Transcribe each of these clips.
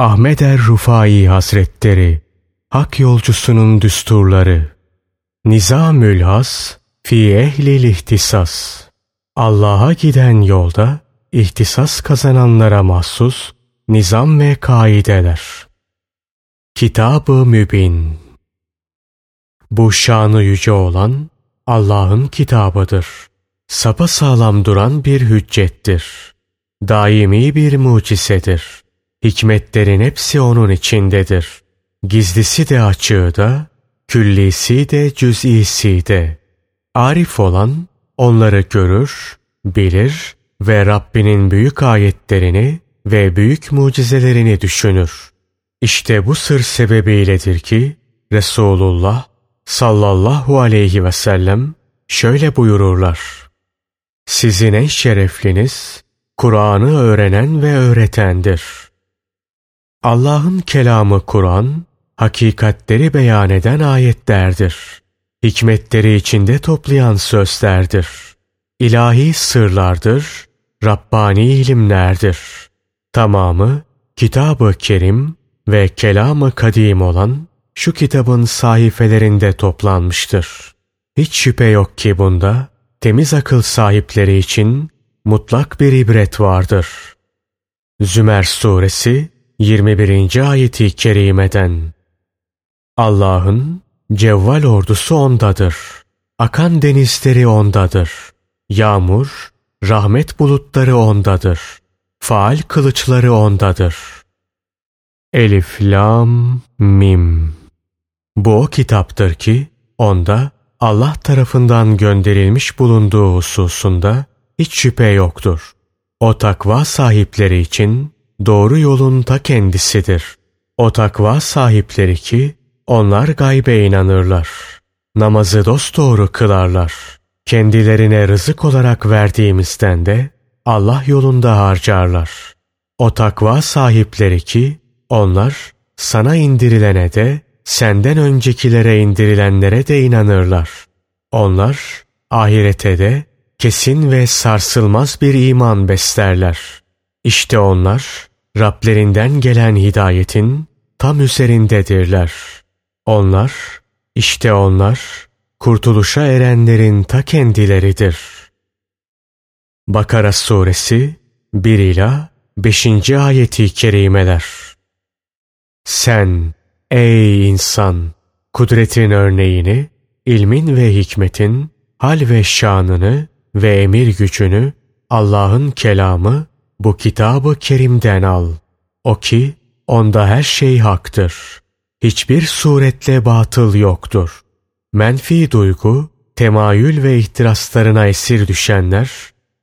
Ahmet er Rufai Hazretleri Hak yolcusunun düsturları Nizamül Has Fi ehlil ihtisas Allah'a giden yolda ihtisas kazananlara mahsus nizam ve kaideler. Kitab-ı Mübin Bu şanı yüce olan Allah'ın kitabıdır. Sapa sağlam duran bir hüccettir. Daimi bir mucizedir. Hikmetlerin hepsi onun içindedir. Gizlisi de açığı da, küllisi de cüz'isi de. Arif olan onları görür, bilir ve Rabbinin büyük ayetlerini ve büyük mucizelerini düşünür. İşte bu sır sebebiyledir ki Resulullah sallallahu aleyhi ve sellem şöyle buyururlar. Sizin en şerefliniz Kur'an'ı öğrenen ve öğretendir. Allah'ın kelamı Kur'an, hakikatleri beyan eden ayetlerdir. Hikmetleri içinde toplayan sözlerdir. İlahi sırlardır, Rabbani ilimlerdir. Tamamı Kitab-ı Kerim ve Kelam-ı Kadim olan şu kitabın sahifelerinde toplanmıştır. Hiç şüphe yok ki bunda temiz akıl sahipleri için mutlak bir ibret vardır. Zümer Suresi 21. ayeti kerimeden Allah'ın cevval ordusu ondadır. Akan denizleri ondadır. Yağmur, rahmet bulutları ondadır. Faal kılıçları ondadır. Elif, Lam, Mim Bu o kitaptır ki onda Allah tarafından gönderilmiş bulunduğu hususunda hiç şüphe yoktur. O takva sahipleri için doğru yolun ta kendisidir. O takva sahipleri ki onlar gaybe inanırlar. Namazı dosdoğru kılarlar. Kendilerine rızık olarak verdiğimizden de Allah yolunda harcarlar. O takva sahipleri ki onlar sana indirilene de senden öncekilere indirilenlere de inanırlar. Onlar ahirete de kesin ve sarsılmaz bir iman beslerler. İşte onlar Rablerinden gelen hidayetin tam üzerindedirler. Onlar, işte onlar, kurtuluşa erenlerin ta kendileridir. Bakara Suresi 1 ila 5. ayeti kerimeler. Sen ey insan kudretin örneğini, ilmin ve hikmetin, hal ve şanını ve emir gücünü Allah'ın kelamı bu kitabı kerimden al. O ki onda her şey haktır. Hiçbir suretle batıl yoktur. Menfi duygu, temayül ve ihtiraslarına esir düşenler,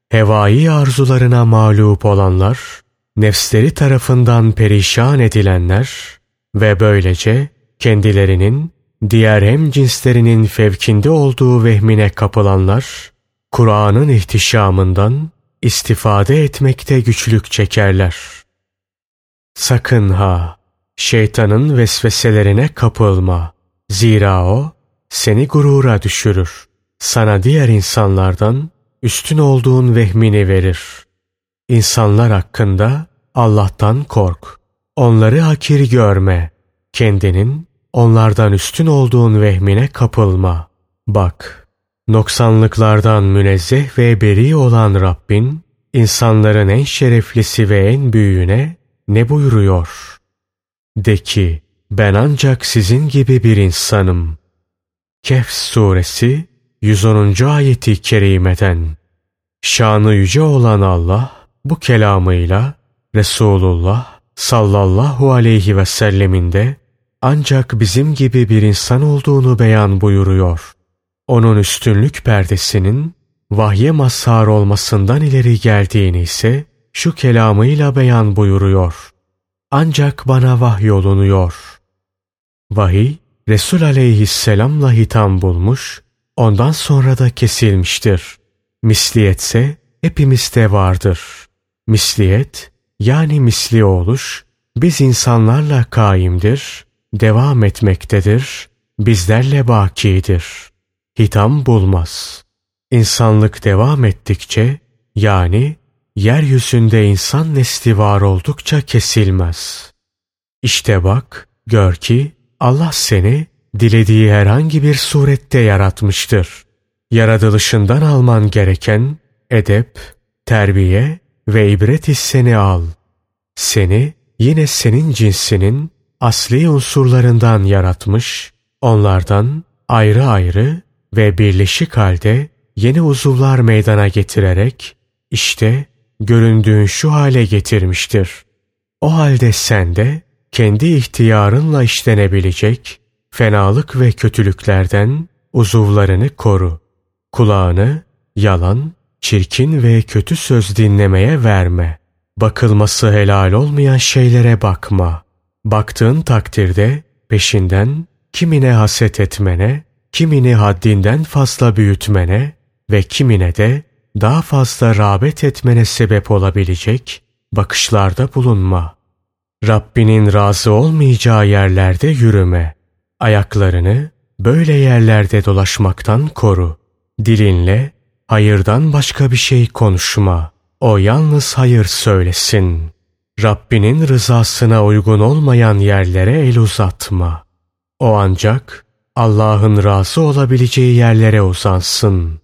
hevai arzularına mağlup olanlar, nefsleri tarafından perişan edilenler ve böylece kendilerinin diğer hem cinslerinin fevkinde olduğu vehmine kapılanlar, Kur'an'ın ihtişamından istifade etmekte güçlük çekerler. Sakın ha! Şeytanın vesveselerine kapılma. Zira o seni gurura düşürür. Sana diğer insanlardan üstün olduğun vehmini verir. İnsanlar hakkında Allah'tan kork. Onları hakir görme. Kendinin onlardan üstün olduğun vehmine kapılma. Bak, noksanlıklardan münezzeh ve beri olan Rabbin, insanların en şereflisi ve en büyüğüne ne buyuruyor? De ki, ben ancak sizin gibi bir insanım. Kehf suresi 110. ayeti kerimeden Şanı yüce olan Allah bu kelamıyla Resulullah sallallahu aleyhi ve selleminde ancak bizim gibi bir insan olduğunu beyan buyuruyor. Onun üstünlük perdesinin vahye mazhar olmasından ileri geldiğini ise şu kelamıyla beyan buyuruyor. Ancak bana vahyolunuyor. Vahiy, Resul aleyhisselamla hitam bulmuş, ondan sonra da kesilmiştir. Misliyetse hepimizde vardır. Misliyet, yani misli oluş, biz insanlarla kaimdir, devam etmektedir, bizlerle bakidir. Hitam bulmaz. İnsanlık devam ettikçe, yani yeryüzünde insan nesli var oldukça kesilmez. İşte bak, gör ki Allah seni dilediği herhangi bir surette yaratmıştır. Yaratılışından alman gereken edep, terbiye ve ibret hisseni al. Seni yine senin cinsinin asli unsurlarından yaratmış, onlardan ayrı ayrı ve birleşik halde yeni uzuvlar meydana getirerek işte göründüğün şu hale getirmiştir. O halde sen de kendi ihtiyarınla işlenebilecek fenalık ve kötülüklerden uzuvlarını koru. Kulağını yalan, çirkin ve kötü söz dinlemeye verme. Bakılması helal olmayan şeylere bakma. Baktığın takdirde peşinden kimine haset etmene, kimini haddinden fazla büyütmene ve kimine de daha fazla rağbet etmene sebep olabilecek bakışlarda bulunma. Rabbinin razı olmayacağı yerlerde yürüme. Ayaklarını böyle yerlerde dolaşmaktan koru. Dilinle hayırdan başka bir şey konuşma. O yalnız hayır söylesin. Rabbinin rızasına uygun olmayan yerlere el uzatma. O ancak Allah'ın razı olabileceği yerlere uzansın.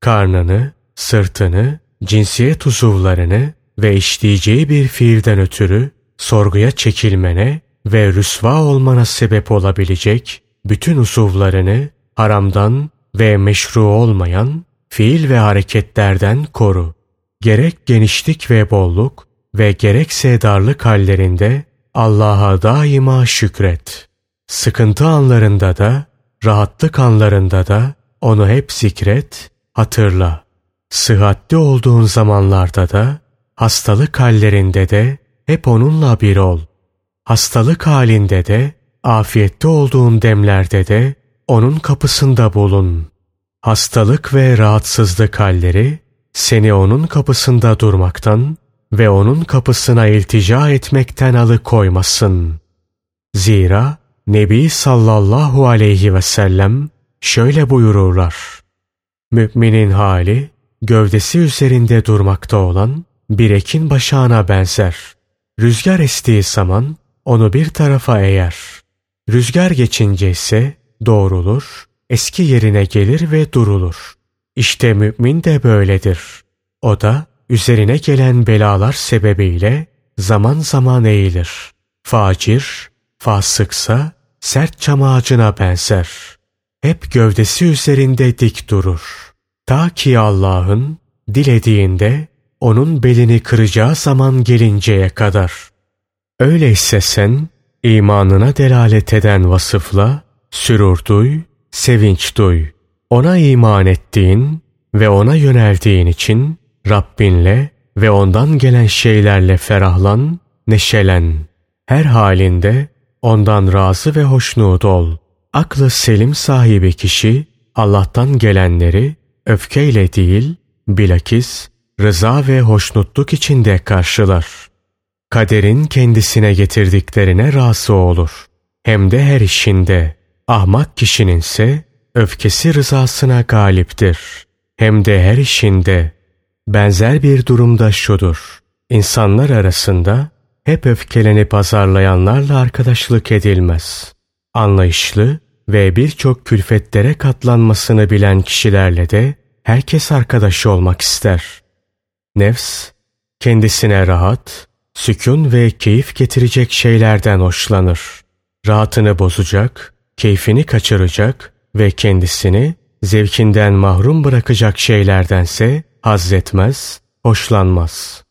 Karnını, sırtını, cinsiyet uzuvlarını ve işleyeceği bir fiilden ötürü sorguya çekilmene ve rüsva olmana sebep olabilecek bütün uzuvlarını haramdan ve meşru olmayan fiil ve hareketlerden koru. Gerek genişlik ve bolluk ve gerekse darlık hallerinde Allah'a daima şükret. Sıkıntı anlarında da, rahatlık anlarında da onu hep zikret, hatırla. Sıhhatli olduğun zamanlarda da, hastalık hallerinde de hep onunla bir ol. Hastalık halinde de, afiyette olduğun demlerde de onun kapısında bulun. Hastalık ve rahatsızlık halleri seni onun kapısında durmaktan ve onun kapısına iltica etmekten alıkoymasın. Zira Nebi sallallahu aleyhi ve sellem şöyle buyururlar. Müminin hali gövdesi üzerinde durmakta olan bir ekin başağına benzer. Rüzgar estiği zaman onu bir tarafa eğer. Rüzgar geçince ise doğrulur, eski yerine gelir ve durulur. İşte mümin de böyledir. O da üzerine gelen belalar sebebiyle zaman zaman eğilir. Facir, fasıksa sert çam ağacına benzer. Hep gövdesi üzerinde dik durur. Ta ki Allah'ın dilediğinde onun belini kıracağı zaman gelinceye kadar. Öyleyse sen imanına delalet eden vasıfla sürur duy, sevinç duy. Ona iman ettiğin ve ona yöneldiğin için Rabbinle ve ondan gelen şeylerle ferahlan, neşelen. Her halinde ondan razı ve hoşnut ol. Aklı selim sahibi kişi Allah'tan gelenleri öfkeyle değil, bilakis rıza ve hoşnutluk içinde karşılar. Kaderin kendisine getirdiklerine razı olur. Hem de her işinde. Ahmak kişinin ise öfkesi rızasına galiptir. Hem de her işinde. Benzer bir durumda şudur. İnsanlar arasında hep öfkelenip azarlayanlarla arkadaşlık edilmez. Anlayışlı ve birçok külfetlere katlanmasını bilen kişilerle de herkes arkadaş olmak ister. Nefs, kendisine rahat, sükun ve keyif getirecek şeylerden hoşlanır. Rahatını bozacak, keyfini kaçıracak ve kendisini zevkinden mahrum bırakacak şeylerdense haz etmez, hoşlanmaz.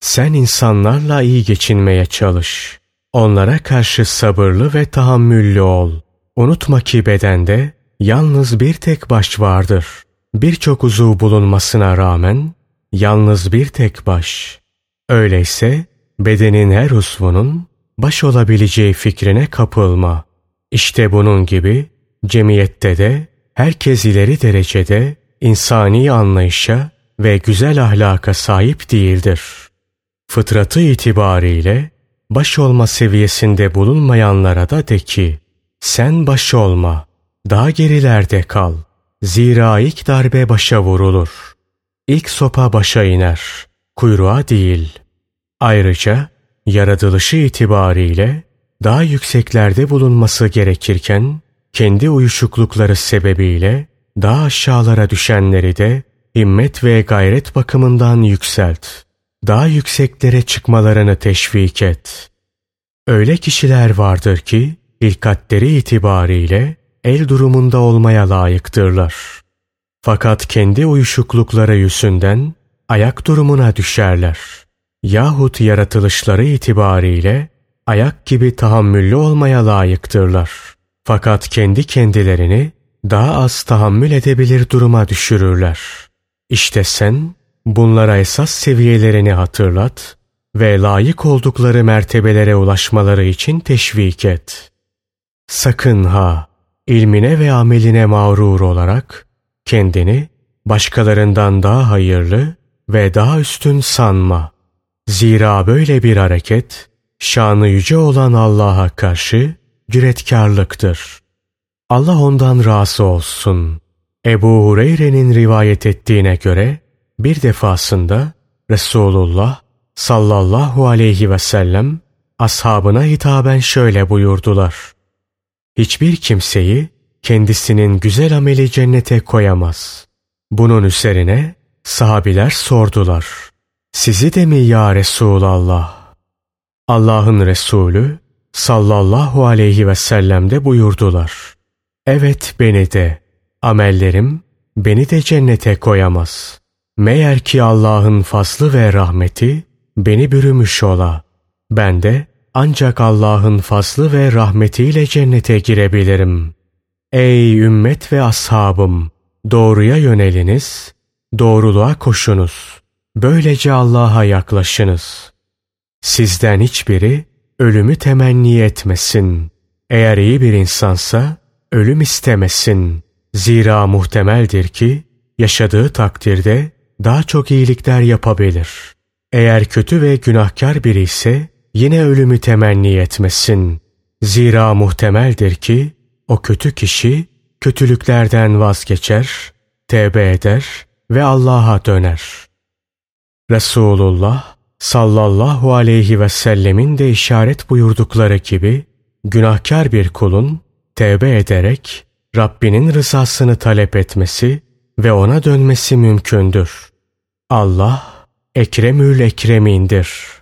Sen insanlarla iyi geçinmeye çalış. Onlara karşı sabırlı ve tahammüllü ol. Unutma ki bedende yalnız bir tek baş vardır. Birçok uzuv bulunmasına rağmen yalnız bir tek baş. Öyleyse bedenin her uzvunun baş olabileceği fikrine kapılma. İşte bunun gibi cemiyette de herkes ileri derecede insani anlayışa ve güzel ahlaka sahip değildir. Fıtratı itibariyle baş olma seviyesinde bulunmayanlara da de ki, sen baş olma, daha gerilerde kal. Zira ilk darbe başa vurulur. İlk sopa başa iner, kuyruğa değil. Ayrıca yaratılışı itibariyle daha yükseklerde bulunması gerekirken, kendi uyuşuklukları sebebiyle daha aşağılara düşenleri de himmet ve gayret bakımından yükselt. Daha yükseklere çıkmalarını teşvik et. Öyle kişiler vardır ki, ilkatleri itibariyle el durumunda olmaya layıktırlar. Fakat kendi uyuşuklukları yüzünden ayak durumuna düşerler. Yahut yaratılışları itibariyle ayak gibi tahammüllü olmaya layıktırlar. Fakat kendi kendilerini daha az tahammül edebilir duruma düşürürler. İşte sen bunlara esas seviyelerini hatırlat ve layık oldukları mertebelere ulaşmaları için teşvik et. Sakın ha ilmine ve ameline mağrur olarak kendini başkalarından daha hayırlı ve daha üstün sanma. Zira böyle bir hareket şanı yüce olan Allah'a karşı cüretkarlıktır. Allah ondan razı olsun. Ebu Hureyre'nin rivayet ettiğine göre bir defasında Resulullah sallallahu aleyhi ve sellem ashabına hitaben şöyle buyurdular. Hiçbir kimseyi kendisinin güzel ameli cennete koyamaz. Bunun üzerine sahabiler sordular. Sizi de mi ya Resulallah? Allah'ın Resulü sallallahu aleyhi ve sellem de buyurdular. Evet beni de, amellerim beni de cennete koyamaz. Meğer ki Allah'ın faslı ve rahmeti beni bürümüş ola. Ben de ancak Allah'ın faslı ve rahmetiyle cennete girebilirim. Ey ümmet ve ashabım! Doğruya yöneliniz, doğruluğa koşunuz. Böylece Allah'a yaklaşınız. Sizden hiçbiri ölümü temenni etmesin. Eğer iyi bir insansa ölüm istemesin. Zira muhtemeldir ki yaşadığı takdirde daha çok iyilikler yapabilir. Eğer kötü ve günahkar biri ise yine ölümü temenni etmesin. Zira muhtemeldir ki o kötü kişi kötülüklerden vazgeçer, tevbe eder ve Allah'a döner. Resulullah sallallahu aleyhi ve sellemin de işaret buyurdukları gibi günahkar bir kulun tevbe ederek Rabbinin rızasını talep etmesi ve ona dönmesi mümkündür. Allah Ekremül Ekremindir.